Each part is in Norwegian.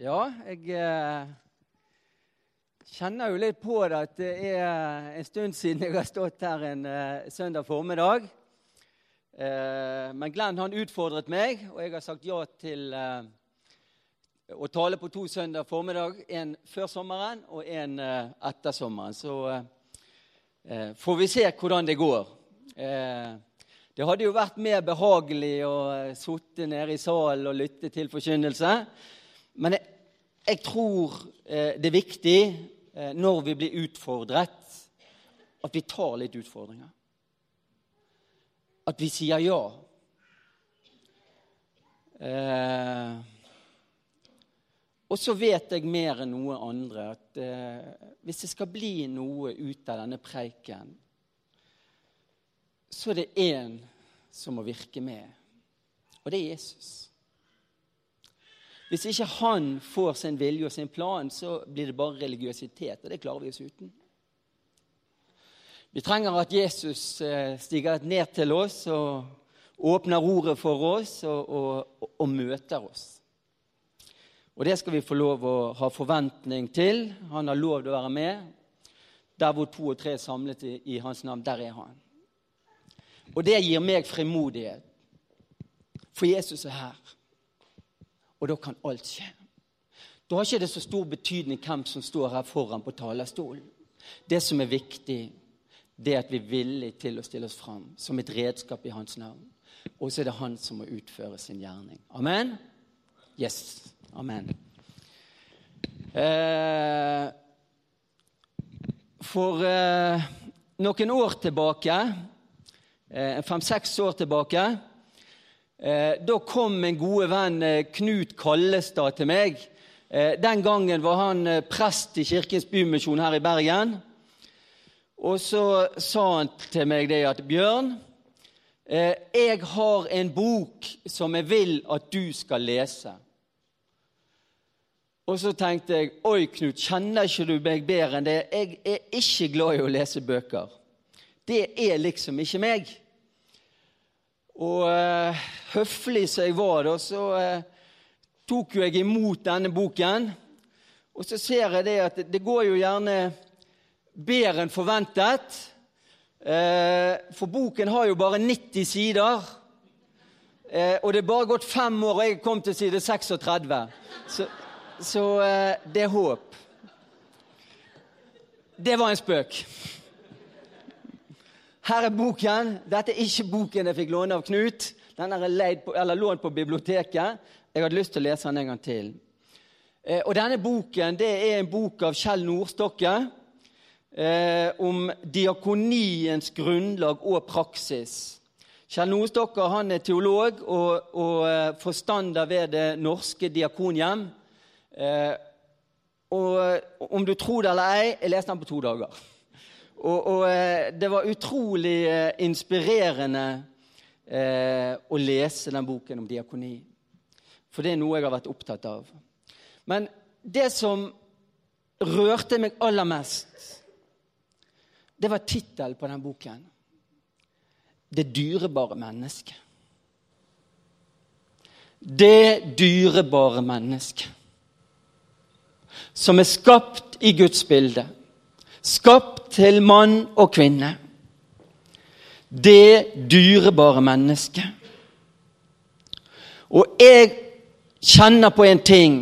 Ja, jeg eh, kjenner jo litt på det at det er en stund siden jeg har stått her en eh, søndag formiddag. Eh, men Glenn han utfordret meg, og jeg har sagt ja til å tale på to søndag formiddag. En før sommeren og en etter sommeren. Så får vi se hvordan det går. det hadde jo vært mer behagelig å sitte nede i salen og lytte til forkynnelse. Men jeg, jeg tror eh, det er viktig eh, når vi blir utfordret, at vi tar litt utfordringer. At vi sier ja. Eh, og så vet jeg mer enn noe andre at eh, hvis det skal bli noe ut av denne preiken, så er det én som må virke med, og det er Jesus. Hvis ikke han får sin vilje og sin plan, så blir det bare religiøsitet. Og det klarer vi oss uten. Vi trenger at Jesus eh, stiger ned til oss og åpner ordet for oss og, og, og møter oss. Og det skal vi få lov å ha forventning til. Han har lov til å være med. Der hvor to og tre er samlet i, i hans navn, der er han. Og det gir meg frimodighet. For Jesus er her og da kan alt skje. Da har ikke det så stor betydning hvem som står her foran på talerstolen. Det som er viktig, det er at vi er villige til å stille oss fram som et redskap i hans navn. Og så er det han som må utføre sin gjerning. Amen? Yes. Amen. Eh, for eh, noen år tilbake, eh, fem-seks år tilbake, da kom min gode venn eh, Knut Kallestad til meg. Eh, den gangen var han prest i Kirkens Bymisjon her i Bergen. Og så sa han til meg det at Bjørn, jeg har en bok som jeg vil at du skal lese. Og så tenkte jeg oi, Knut, kjenner ikke du meg bedre enn det? Jeg er ikke glad i å lese bøker. Det er liksom ikke meg. Og eh, høflig som jeg var, da, så eh, tok jeg imot denne boken. Og så ser jeg det at det går jo gjerne bedre enn forventet. Eh, for boken har jo bare 90 sider. og det er bare gått fem år, og jeg kom til side 36. Så, så det er håp. Det var en spøk. Her er boken. Dette er ikke boken jeg fikk låne av Knut. Den er på, lånt på biblioteket. Jeg hadde lyst til å lese den en gang til. Eh, og Denne boken det er en bok av Kjell Nordstokke eh, om diakoniens grunnlag og praksis. Kjell Nordstokke han er teolog og, og eh, forstander ved Det norske diakonhjem. Eh, og om du tror det eller ei, jeg leste den på to dager. Og, og eh, det var utrolig eh, inspirerende eh, å lese den boken om diakoni. For det er noe jeg har vært opptatt av. Men det som rørte meg aller mest, det var tittelen på den boken. 'Det dyrebare mennesket'. Det dyrebare mennesket. Som er skapt i Guds bilde skapt til mann og kvinne. Det dyrebare mennesket. Og jeg kjenner på en ting,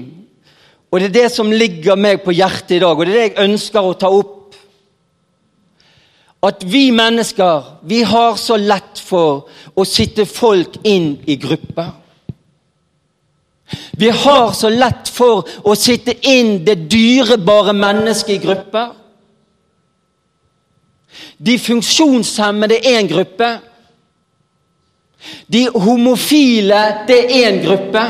og det er det som ligger meg på hjertet i dag, og det er det jeg ønsker å ta opp. At vi mennesker vi har så lett for å sitte folk inn i grupper. Vi har så lett for å sitte inn det dyrebare mennesket i grupper. De funksjonshemmede er en gruppe. De homofile, det er en gruppe.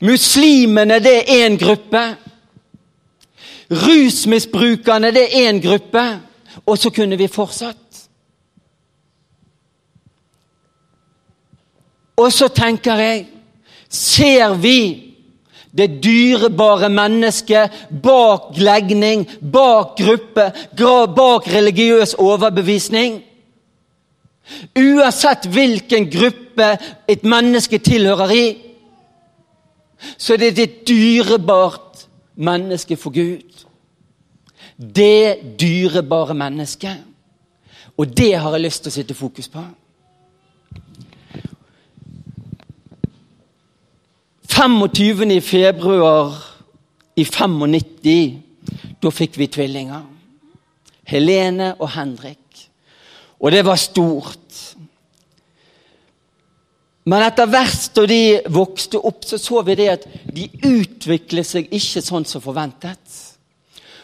Muslimene, det er en gruppe. Rusmisbrukerne, det er en gruppe. Og så kunne vi fortsatt. Og så tenker jeg Ser vi det dyrebare mennesket bak legning, bak gruppe, bak religiøs overbevisning. Uansett hvilken gruppe et menneske tilhører i. så er det et dyrebart menneske for Gud. Det dyrebare mennesket. Og det har jeg lyst til å sitte fokus på. 25. i februar i 95, da fikk vi tvillinger. Helene og Henrik. Og det var stort. Men etter hvert da de vokste opp, så så vi det at de utviklet seg ikke sånn som forventet.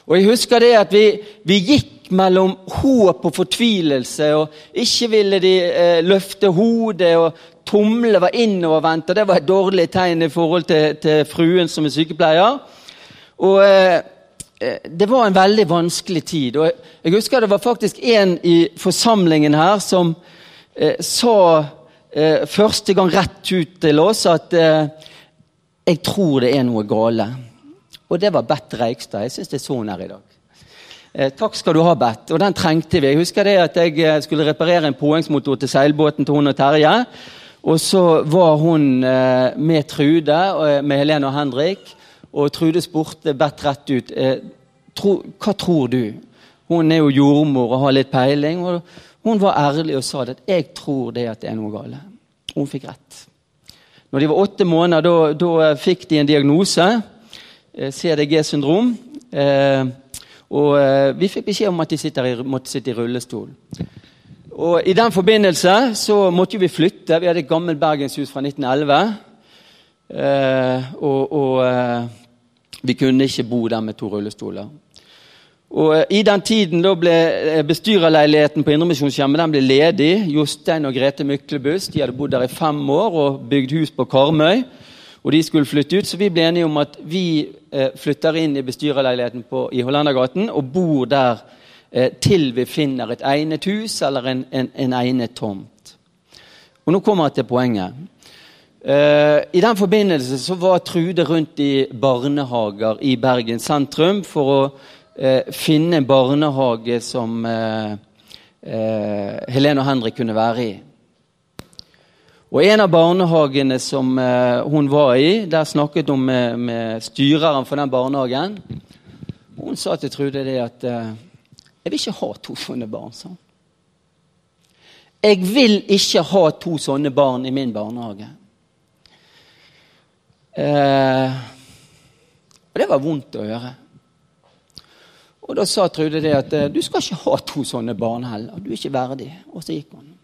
Og jeg husker det at vi, vi gikk mellom håp og fortvilelse. og Ikke ville de eh, løfte hodet, og tomle var innovervendt. og Det var et dårlig tegn i forhold til, til fruen som er sykepleier. Og eh, eh Det var en veldig vanskelig tid. og Jeg husker det var faktisk en i forsamlingen her som eh, sa eh, første gang rett ut til oss at eh, jeg tror det er noe gale. Og det var Bett Reikstad. Jeg syns det er sånn her i dag. Eh, takk skal du ha, Bett. Og den trengte vi. Jeg husker det at jeg eh, skulle reparere en påhengsmotor til seilbåten til hun og Terje. Og så var hun eh, med Trude, eh, med Helene og Henrik. Og Trude spurte bedt rett ut eh, hva tror du. Hun er jo jordmor og har litt peiling. og Hun var ærlig og sa at 'jeg tror det at det er noe galt'. Hun fikk rett. Når de var åtte måneder, da fikk de en diagnose. CDG-syndrom. Eh, og eh, vi fikk beskjed om at de i, måtte sitte i rullestol. Og I den forbindelse så måtte vi flytte. Vi hadde et gammelt bergenshus fra 1911. og, og vi kunne ikke bo der med to rullestoler. Og I den tiden da ble bestyrerleiligheten på Indremisjonshjemmet ledig. Jostein og Grete Myklebust de hadde bodd der i fem år og bygd hus på Karmøy og de skulle flytte ut. Så vi ble enige om at vi eh, flytter inn i bestyrerleiligheten på, i Hollendergaten og bor der eh, til vi finner et egnet hus eller en, en, en egnet tomt. Og nå kommer jeg til poenget. Eh, I den forbindelse så var Trude rundt i barnehager i Bergen sentrum for å eh, finne en barnehage som eh, eh, Helene og Henrik kunne være i. Og En av barnehagene som eh, hun var i, der snakket hun med, med styreren for den barnehagen. Hun sa til Trude det at eh, 'Jeg vil ikke ha to sånne barn', sa han. 'Jeg vil ikke ha to sånne barn i min barnehage'. Eh, og det var vondt å høre. Og Da sa Trude det at eh, 'du skal ikke ha to sånne barn heller'. Du er ikke verdig. Og så gikk hun.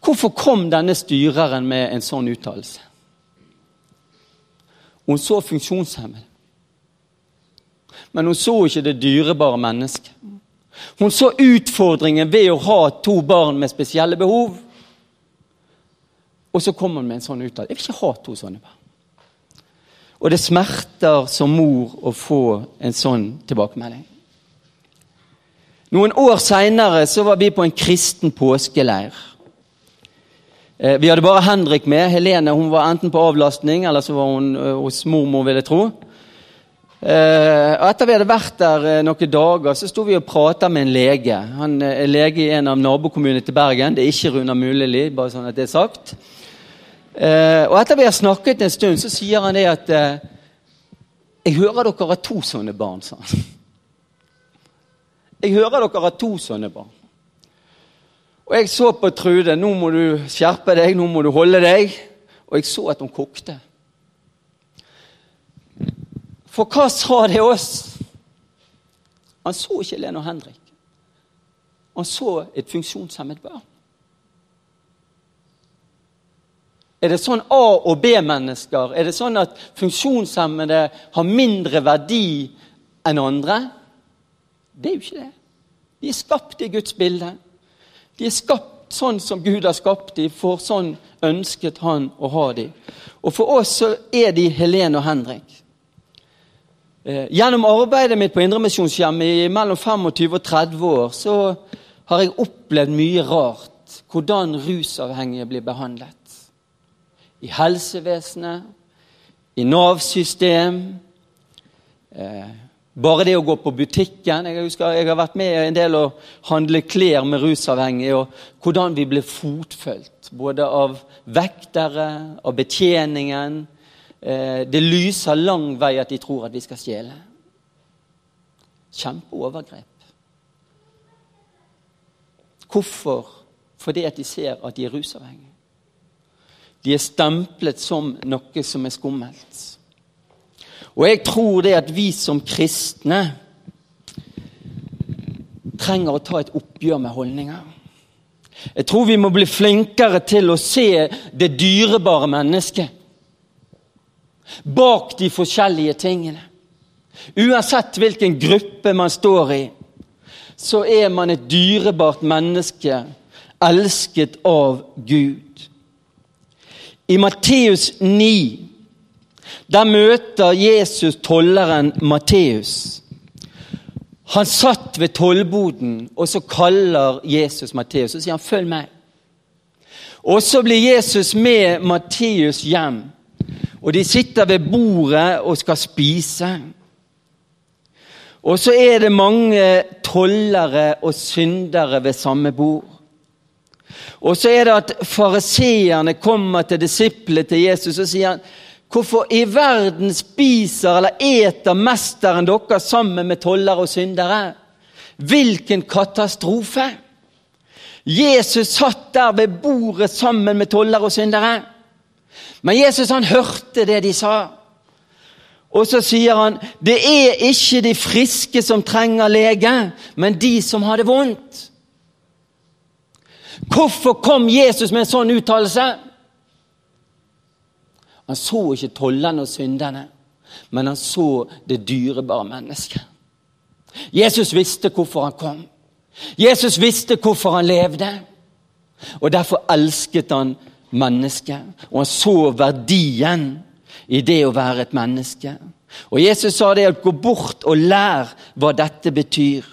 Hvorfor kom denne styreren med en sånn uttalelse? Hun så funksjonshemmet. Men hun så ikke det dyrebare mennesket. Hun så utfordringen ved å ha to barn med spesielle behov. Og så kom hun med en sånn uttalelse. Jeg vil ikke ha to sånne barn. Og det smerter som mor å få en sånn tilbakemelding. Noen år seinere var vi på en kristen påskeleir. Eh, vi hadde bare Henrik med. Helene hun var enten på avlastning eller så var hun eh, hos mormor, vil jeg tro. Eh, etter vi hadde vært der noen dager, så sto vi og prata med en lege. Han er lege i en av nabokommunene til Bergen. Det er ikke Runa Muleli, bare sånn at det er sagt. Og etter vi har snakket en stund, så sier han det at Jeg hører dere har to sånne barn, sa han. Jeg hører dere har to sånne barn. Og jeg så på Trude. 'Nå må du skjerpe deg, nå må du holde deg.' Og jeg så at hun kokte. For hva sa det oss? Han så ikke Lene og Henrik. Han så et funksjonshemmet barn. Er det sånn A- og B-mennesker? Er det sånn at funksjonshemmede har mindre verdi enn andre? Det er jo ikke det. De er skapt i Guds bilde. De er skapt sånn som Gud har skapt dem, for sånn ønsket han å ha dem. Og for oss så er de Helene og Henrik. Eh, gjennom arbeidet mitt på Indremisjonshjemmet i mellom 25 og 30 år så har jeg opplevd mye rart. Hvordan rusavhengige blir behandlet. I helsevesenet, i Nav-system, eh, Bare det å gå på butikken Jeg husker jeg har vært med en del å handle klær med rusavhengige, og hvordan vi ble fotfølgt. Både av vektere, av betjeningen. Eh, det lyser lang vei at de tror at vi skal stjele. Kjempeovergrep. Hvorfor? Fordi at de ser at de er rusavhengige. De er stemplet som noe som er skummelt. Og jeg tror det at vi som kristne trenger å ta et oppgjør med holdninger. Jeg tror vi må bli flinkere til å se det dyrebare mennesket bak de forskjellige tingene. Uansett hvilken gruppe man står i, så er man et dyrebart menneske, elsket av Gud. I Matteus 9 der møter Jesus tolleren Matteus. Han satt ved tollboden, og så kaller Jesus Matteus og sier han, 'Følg meg'. Og Så blir Jesus med Matteus hjem, og de sitter ved bordet og skal spise. Og så er det mange tollere og syndere ved samme bord. Og så er det at fariseerne kommer til disiplene til Jesus og sier Hvorfor i verden spiser eller eter mesteren deres sammen med tollere og syndere? Hvilken katastrofe! Jesus satt der ved bordet sammen med tollere og syndere. Men Jesus han hørte det de sa. Og så sier han det er ikke de friske som trenger lege, men de som har det vondt. Hvorfor kom Jesus med en sånn uttalelse? Han så ikke tollerne og synderne, men han så det dyrebare mennesket. Jesus visste hvorfor han kom. Jesus visste hvorfor han levde. Og Derfor elsket han mennesket, og han så verdien i det å være et menneske. Og Jesus sa det at gå bort og lær hva dette betyr.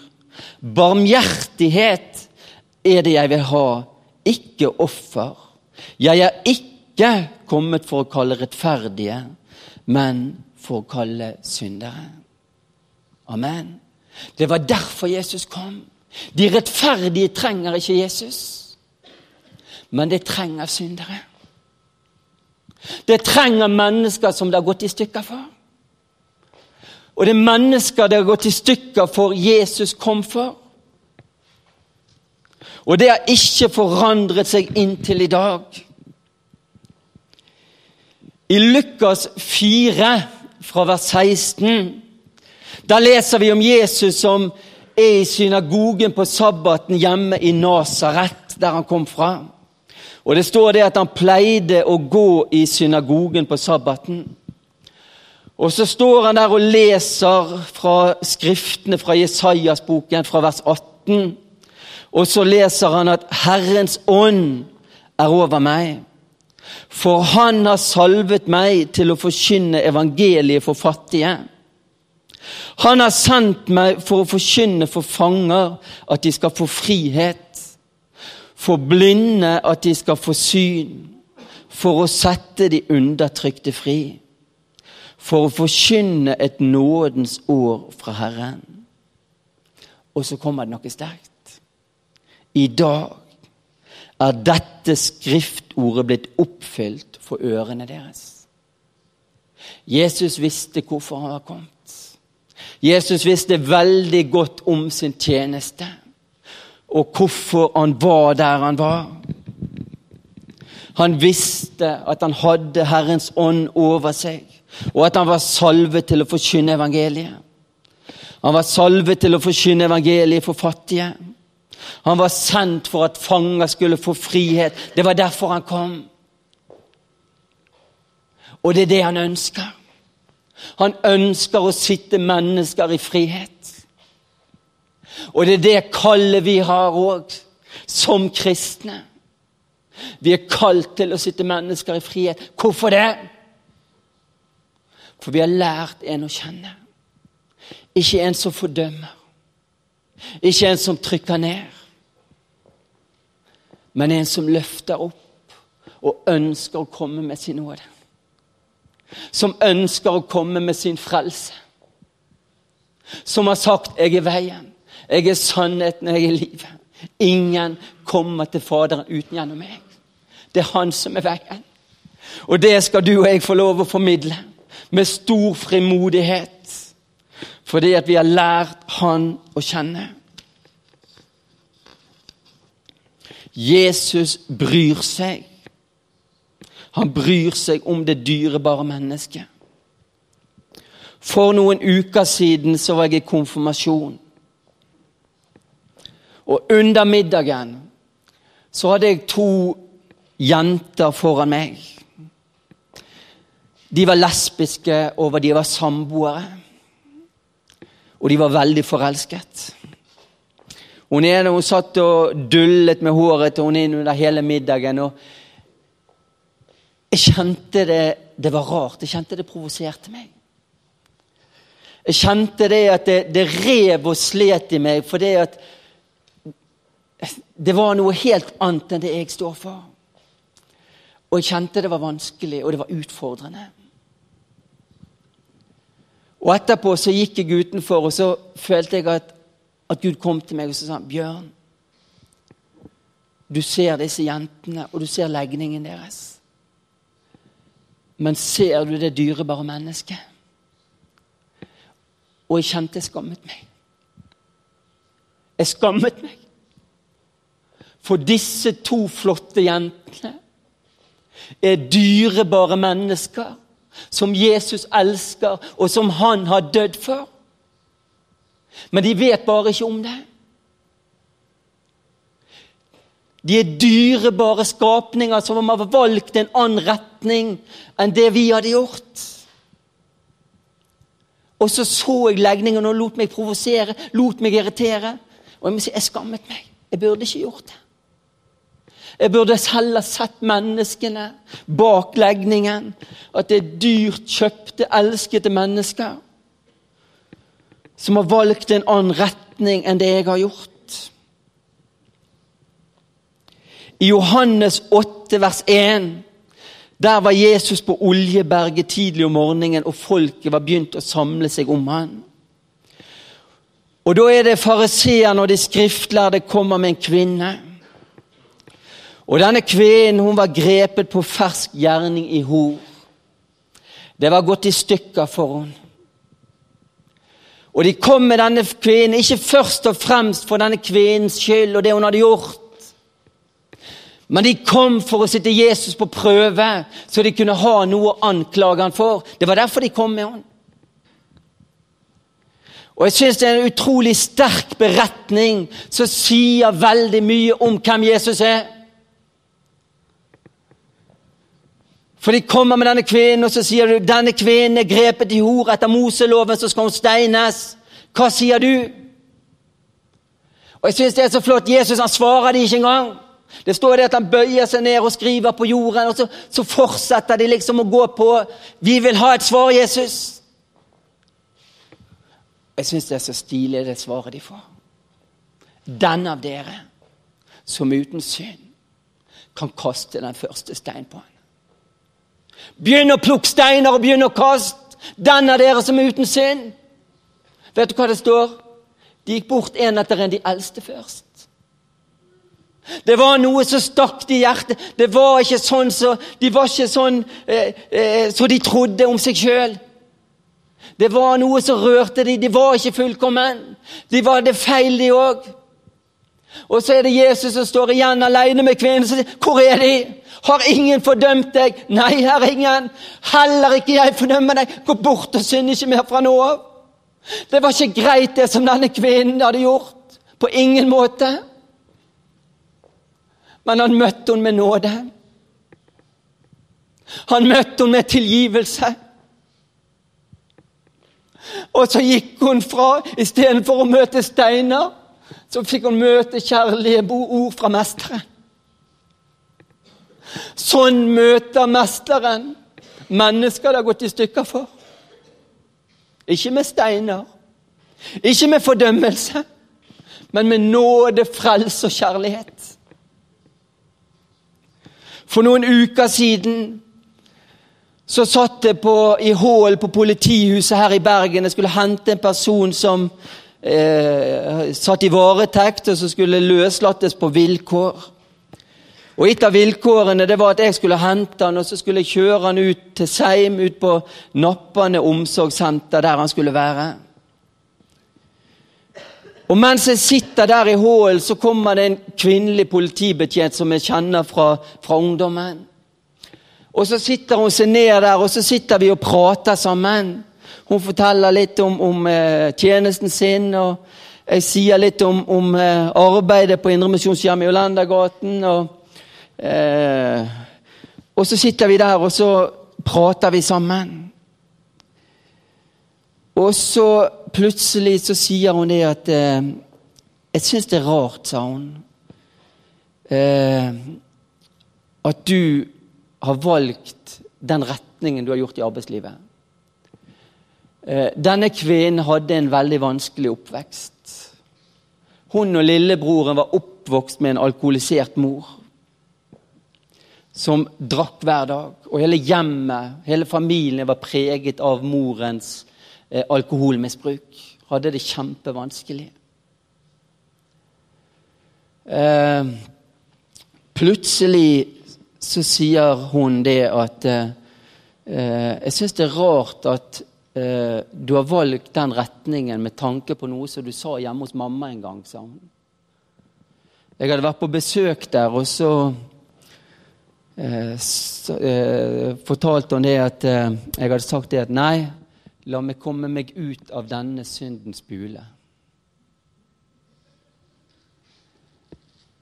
Barmhjertighet er det jeg vil ha, ikke offer. Jeg er ikke kommet for å kalle rettferdige, men for å kalle syndere. Amen. Det var derfor Jesus kom. De rettferdige trenger ikke Jesus, men det trenger syndere. Det trenger mennesker som det har gått i stykker for. Og det er mennesker det har gått i stykker for Jesus kom for. Og det har ikke forandret seg inntil i dag. I Lukas 4, fra vers 16, der leser vi om Jesus som er i synagogen på sabbaten hjemme i Nasaret, der han kom fra. Og Det står det at han pleide å gå i synagogen på sabbaten. Og Så står han der og leser fra skriftene fra Jesajas-boken, fra vers 18. Og så leser han at 'Herrens ånd er over meg'. For han har salvet meg til å forkynne evangeliet for fattige. Han har sendt meg for å forkynne for fanger at de skal få frihet. For blinde at de skal få syn. For å sette de undertrykte fri. For å forkynne et nådens år fra Herren. Og så kommer det noe sterkt. I dag er dette skriftordet blitt oppfylt for ørene deres. Jesus visste hvorfor han var kommet. Jesus visste veldig godt om sin tjeneste og hvorfor han var der han var. Han visste at han hadde Herrens ånd over seg, og at han var salvet til å forkynne evangeliet. Han var salvet til å forkynne evangeliet for fattige. Han var sendt for at fanger skulle få frihet. Det var derfor han kom. Og det er det han ønsker. Han ønsker å sitte mennesker i frihet. Og det er det kallet vi har òg, som kristne. Vi er kalt til å sitte mennesker i frihet. Hvorfor det? For vi har lært en å kjenne. Ikke en som fordømmer. Ikke en som trykker ned men en som løfter opp og ønsker å komme med sin nåde. Som ønsker å komme med sin frelse. som har sagt 'Jeg er veien, jeg er sannheten, jeg er livet'. Ingen kommer til Faderen uten gjennom meg. Det er Han som er veien. Og det skal du og jeg få lov å formidle med stor frimodighet. Fordi at vi har lært Han å kjenne. Jesus bryr seg. Han bryr seg om det dyrebare mennesket. For noen uker siden så var jeg i konfirmasjon. Og under middagen så hadde jeg to jenter foran meg. De var lesbiske, og de var samboere. Og de var veldig forelsket. Hun ene hun satt og dullet med håret til hun inn under hele middagen. og Jeg kjente det, det var rart. Jeg kjente det provoserte meg. Jeg kjente det at det, det rev og slet i meg, for det at det var noe helt annet enn det jeg står for. Og jeg kjente det var vanskelig, og det var utfordrende. Og Etterpå så gikk jeg utenfor, og så følte jeg at, at Gud kom til meg og så sa han, Bjørn, du ser disse jentene, og du ser legningen deres. Men ser du det dyrebare mennesket? Og jeg kjente jeg skammet meg. Jeg skammet meg. For disse to flotte jentene er dyrebare mennesker som Jesus elsker, og som han har dødd for. Men de vet bare ikke om det. De er dyrebare skapninger som har valgt en annen retning enn det vi hadde gjort. Og så så jeg legningen og lot meg provosere, lot meg irritere. Og jeg må si, jeg skammet meg. Jeg burde ikke gjort det. Jeg burde heller sett menneskene bak legningen. At det er dyrt kjøpte, elskede mennesker som har valgt en annen retning enn det jeg har gjort. I Johannes 8, vers 1 der var Jesus på Oljeberget tidlig om morgenen, og folket var begynt å samle seg om han. Og Da er det fariseerne og de skriftlærde kommer med en kvinne. Og Denne kvinnen hun var grepet på fersk gjerning i hor. Det var gått i stykker for henne. Og De kom med denne kvinnen ikke først og fremst for denne kvinnens skyld og det hun hadde gjort, men de kom for å sitte Jesus på prøve, så de kunne ha noe å anklage han for. Det var derfor de kom med han. Og Jeg syns det er en utrolig sterk beretning som sier veldig mye om hvem Jesus er. For de kommer med denne kvinnen, og så sier du denne kvinnen er grepet i hor etter Moseloven, så skal hun steines. Hva sier du? Og jeg synes det er så flott. Jesus han svarer de ikke engang. Det står det at han bøyer seg ned og skriver på jorden, og så, så fortsetter de liksom å gå på 'Vi vil ha et svar, Jesus'. Jeg syns det er så stilig, det svaret de får. Den av dere som uten synd kan kaste den første stein på ham. Begynn å plukke steiner og begynn å kaste. Av dere som er uten synd. Vet du hva det står? De gikk bort en etter en, de eldste først. Det var noe som stakk i hjertet. Det var ikke sånn så, De var ikke sånn eh, eh, så de trodde om seg sjøl. Det var noe som rørte de. De var ikke fullkommen. De var det feil, de òg. Og så er det Jesus som står igjen alene med kvinnen. sier, 'Hvor er de? Har ingen fordømt deg?' 'Nei, her er ingen. Heller ikke jeg fordømmer deg. Gå bort og synd ikke mer fra nå av.' Det var ikke greit, det som denne kvinnen hadde gjort. På ingen måte men han møtte henne med nåde. Han møtte henne med tilgivelse. Og så gikk hun fra Istedenfor å møte steiner, så fikk hun møte kjærlige ord fra mesteren. Sånn møter mesteren mennesker det har gått i stykker for. Ikke med steiner, ikke med fordømmelse, men med nåde, frelse og kjærlighet. For noen uker siden Så satt jeg på, i hål på politihuset her i Bergen. Jeg skulle hente en person som eh, satt i varetekt, og som skulle løslates på vilkår. Og Et av vilkårene det var at jeg skulle hente han, og så skulle jeg kjøre han ut til Seim, ut på Nappane omsorgssenter, der han skulle være. Og Mens jeg sitter der i hallen, så kommer det en kvinnelig politibetjent som jeg kjenner fra, fra ungdommen. Og Så sitter hun seg ned der, og så sitter vi og prater sammen. Hun forteller litt om, om eh, tjenesten sin, og jeg sier litt om, om eh, arbeidet på Indremisjonshjemmet i Olendergaten. og Eh, og så sitter vi der, og så prater vi sammen. Og så plutselig så sier hun det at eh, Jeg syns det er rart, sa hun, eh, at du har valgt den retningen du har gjort i arbeidslivet. Eh, denne kvinnen hadde en veldig vanskelig oppvekst. Hun og lillebroren var oppvokst med en alkoholisert mor som drakk hver dag. Og hele hjemmet, hele familien var preget av morens eh, alkoholmisbruk. Hadde det kjempevanskelig. Eh, plutselig så sier hun det at eh, Jeg syns det er rart at eh, du har valgt den retningen med tanke på noe som du sa hjemme hos mamma en gang, sa hun. Jeg hadde vært på besøk der, og så eh, så, eh, fortalte hun det at eh, jeg hadde sagt det at nei, la meg komme meg ut av denne syndens bule.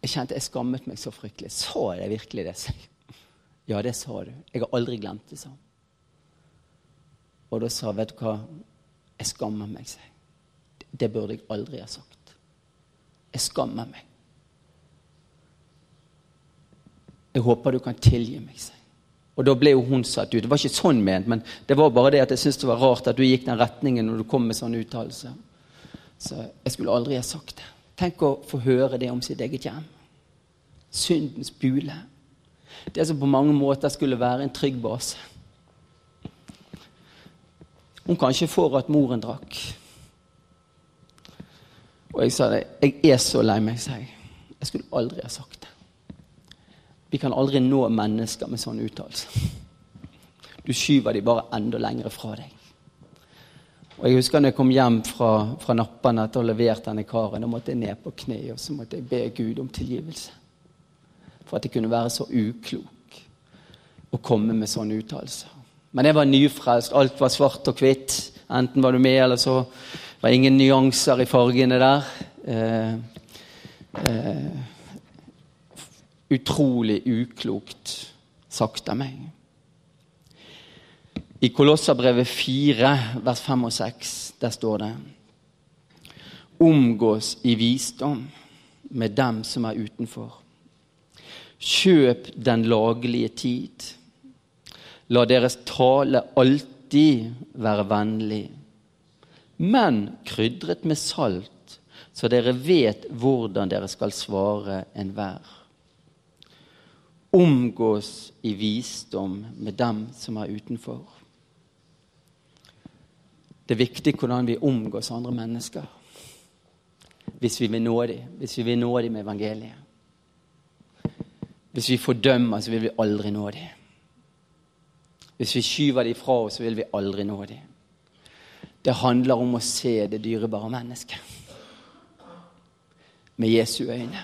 Jeg kjente jeg skammet meg så fryktelig. Sa jeg virkelig det? Ja, det sa du. Jeg har aldri glemt det, sa hun. Og da sa vet du hva, jeg skammer meg, sier jeg. Det burde jeg aldri ha sagt. Jeg skammer meg. Jeg håper du kan tilgi meg. sier Og da ble jo hun satt ut. Det var ikke sånn ment, men det var bare det at jeg syntes det var rart at du gikk den retningen når du kom med sånne uttalelser. Så jeg skulle aldri ha sagt det. Tenk å få høre det om sitt eget hjem. Syndens bule. Det som på mange måter skulle være en trygg base. Hun kan ikke for at moren drakk. Og jeg sa det. Jeg er så lei meg, sa jeg. Jeg skulle aldri ha sagt det. Vi kan aldri nå mennesker med sånne uttalelser. Du skyver de bare enda lenger fra deg. Og Jeg husker når jeg kom hjem fra, fra nappene etter å ha levert denne karen. Da måtte jeg ned på kne og så måtte jeg be Gud om tilgivelse. For at jeg kunne være så uklok å komme med sånne uttalelser. Men jeg var nyfrelst. Alt var svart og hvitt. Enten var du med, eller så var det ingen nyanser i fargene der. Eh, eh, utrolig uklokt sagt av meg. I Kolosserbrevet 4, vers 5 og 6, der står det Omgås i visdom med dem som er utenfor. Kjøp den laglige tid. La deres tale alltid være vennlig, men krydret med salt, så dere vet hvordan dere skal svare enhver omgås i visdom med dem som er utenfor. Det er viktig hvordan vi omgås andre mennesker hvis vi vil nå dem, hvis vi vil nå dem med evangeliet. Hvis vi fordømmer, så vil vi aldri nå dem. Hvis vi skyver dem fra oss, så vil vi aldri nå dem. Det handler om å se det dyrebare mennesket med Jesu øyne.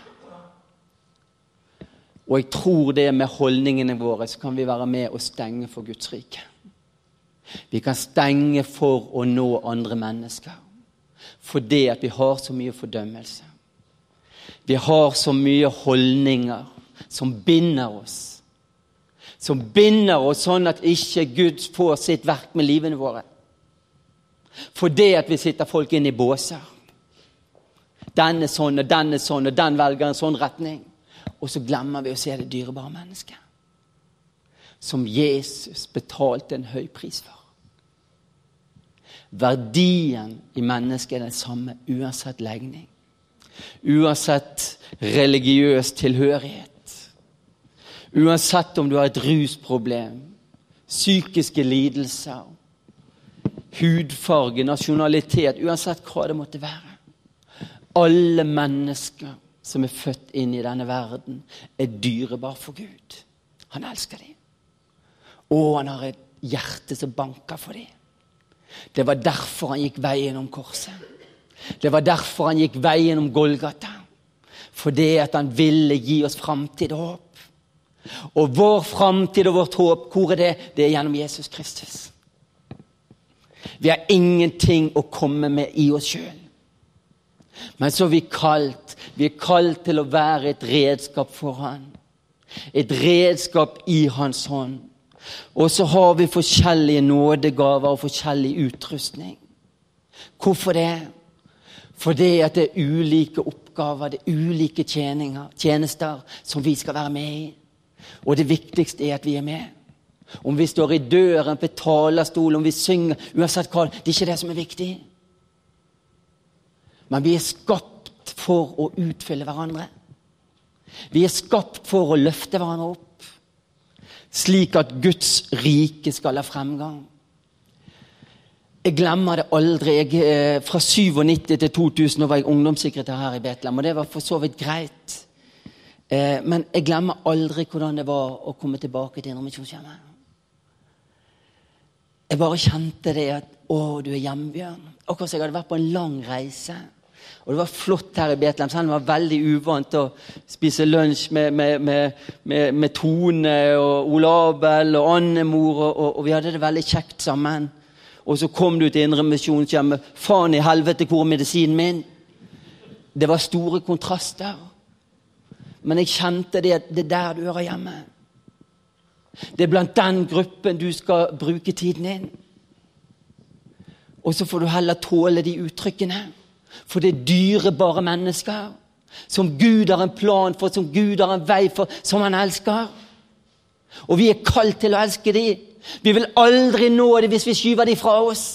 Og jeg tror det med holdningene våre så kan vi være med og stenge for Guds rike. Vi kan stenge for å nå andre mennesker fordi at vi har så mye fordømmelse. Vi har så mye holdninger som binder oss. Som binder oss sånn at ikke Gud får sitt verk med livene våre. Fordi at vi sitter folk inn i båser. Den er sånn, og den er sånn, og den velger en sånn retning. Og så glemmer vi å se det dyrebare mennesket. Som Jesus betalte en høy pris for. Verdien i mennesket er den samme uansett legning. Uansett religiøs tilhørighet. Uansett om du har et rusproblem, psykiske lidelser, hudfarge, nasjonalitet, uansett hva det måtte være. Alle mennesker som er født inn i denne verden, er dyrebar for Gud. Han elsker dem. Og han har et hjerte som banker for dem. Det var derfor han gikk veien om korset. Det var derfor han gikk veien om Golgata. Fordi at han ville gi oss framtid og håp. Og vår framtid og vårt håp, hvor er det? Det er gjennom Jesus Kristus. Vi har ingenting å komme med i oss sjøl. Men så er vi kalt. Vi er kalt til å være et redskap for Han. Et redskap i Hans hånd. Og så har vi forskjellige nådegaver og forskjellig utrustning. Hvorfor det? Fordi at det er ulike oppgaver, det er ulike tjenester som vi skal være med i. Og det viktigste er at vi er med. Om vi står i døren, på talerstolen, om vi synger Uansett hva. Det er ikke det som er viktig. Men vi er skapt for å utfylle hverandre. Vi er skapt for å løfte hverandre opp slik at Guds rike skal ha fremgang. Jeg glemmer det aldri. Jeg, eh, fra 97 til 2000 var jeg ungdomssekretær her i Betlehem, og det var for så vidt greit. Eh, men jeg glemmer aldri hvordan det var å komme tilbake til Indremisjonshjemmet. Jeg bare kjente det at Å, du er hjembjørn. Akkurat som jeg hadde vært på en lang reise. Og det var flott her i Betlehem. Selv om det var veldig uvant å spise lunsj med, med, med, med Tone og Olabel og Annemor, og, og, vi hadde det veldig kjekt sammen. Og så kom du til Indremisjonshjemmet. Faen i helvete, hvor er medisinen min? Det var store kontraster. Men jeg kjente det at det er der du hører hjemme. Det er blant den gruppen du skal bruke tiden din. Og så får du heller tåle de uttrykkene. For det er dyrebare mennesker som Gud har en plan for, som Gud har en vei for, som han elsker. Og vi er kalt til å elske dem. Vi vil aldri nå dem hvis vi skyver dem fra oss.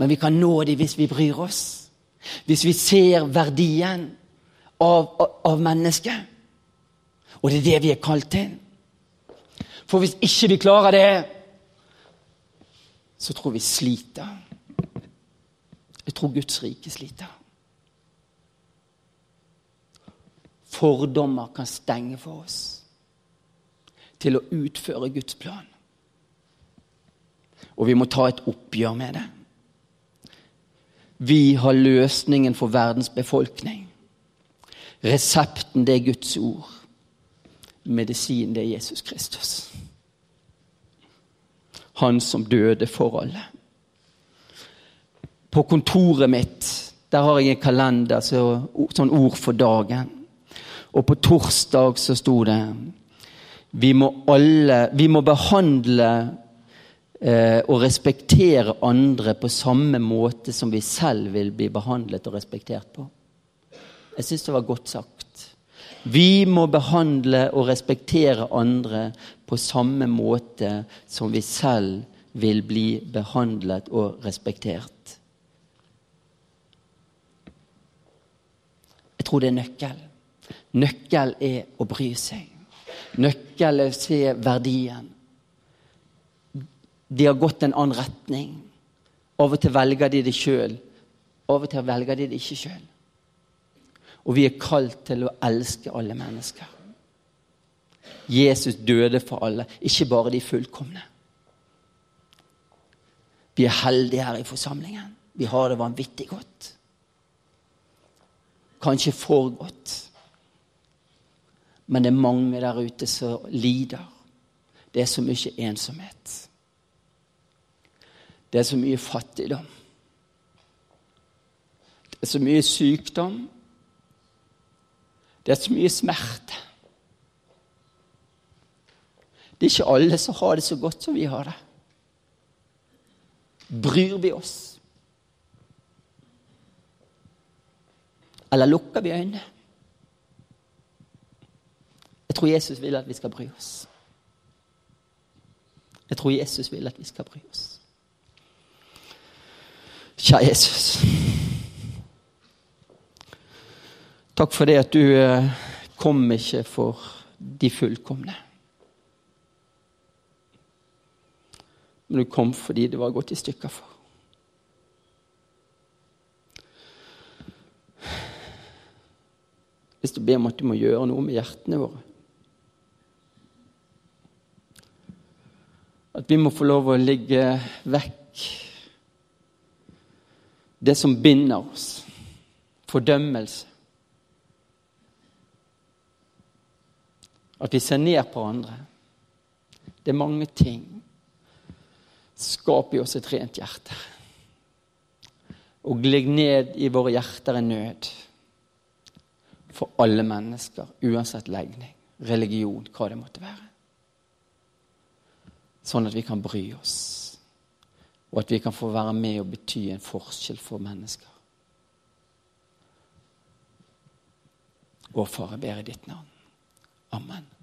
Men vi kan nå dem hvis vi bryr oss. Hvis vi ser verdien av, av, mennesket. Og det er det vi er kalt til. For hvis ikke vi klarer det, så tror vi sliter. Jeg tror Guds rike sliter. Fordommer kan stenge for oss til å utføre Guds plan. Og vi må ta et oppgjør med det. Vi har løsningen for verdens befolkning. Resepten, det er Guds ord. Medisinen, det er Jesus Kristus. Han som døde for alle. På kontoret mitt der har jeg en kalender, så, sånn ord for dagen. Og på torsdag så sto det vi må, alle, vi må behandle eh, og respektere andre på samme måte som vi selv vil bli behandlet og respektert på. Jeg syns det var godt sagt. Vi må behandle og respektere andre på samme måte som vi selv vil bli behandlet og respektert. Jeg tror det er nøkkel. Nøkkel er å bry seg. Nøkkel er å se verdien. De har gått en annen retning. Av og til velger de det sjøl. Av og til velger de det ikke sjøl. Og vi er kalt til å elske alle mennesker. Jesus døde for alle, ikke bare de fullkomne. Vi er heldige her i forsamlingen. Vi har det vanvittig godt kanskje for godt. Men det er mange der ute som lider. Det er så mye ensomhet. Det er så mye fattigdom. Det er så mye sykdom. Det er så mye smerte. Det er ikke alle som har det så godt som vi har det. Bryr vi oss? Eller lukker vi øynene? Jeg tror Jesus vil at vi skal bry oss. Jeg tror Jesus vil at vi skal bry oss. Kjære Jesus. Takk for det at du eh, kom ikke for de fullkomne. men du kom fordi det var gått i stykker for. Hvis du ber om at du må gjøre noe med hjertene våre. At vi må få lov å ligge vekk det som binder oss. Fordømmelse. At vi ser ned på andre. Det er mange ting. Skap i oss et rent hjerte. Og legg ned i våre hjerter en nød for alle mennesker, uansett legning, religion, hva det måtte være. Sånn at vi kan bry oss, og at vi kan få være med og bety en forskjell for mennesker. Vår Far, jeg ber i ditt navn. Amen.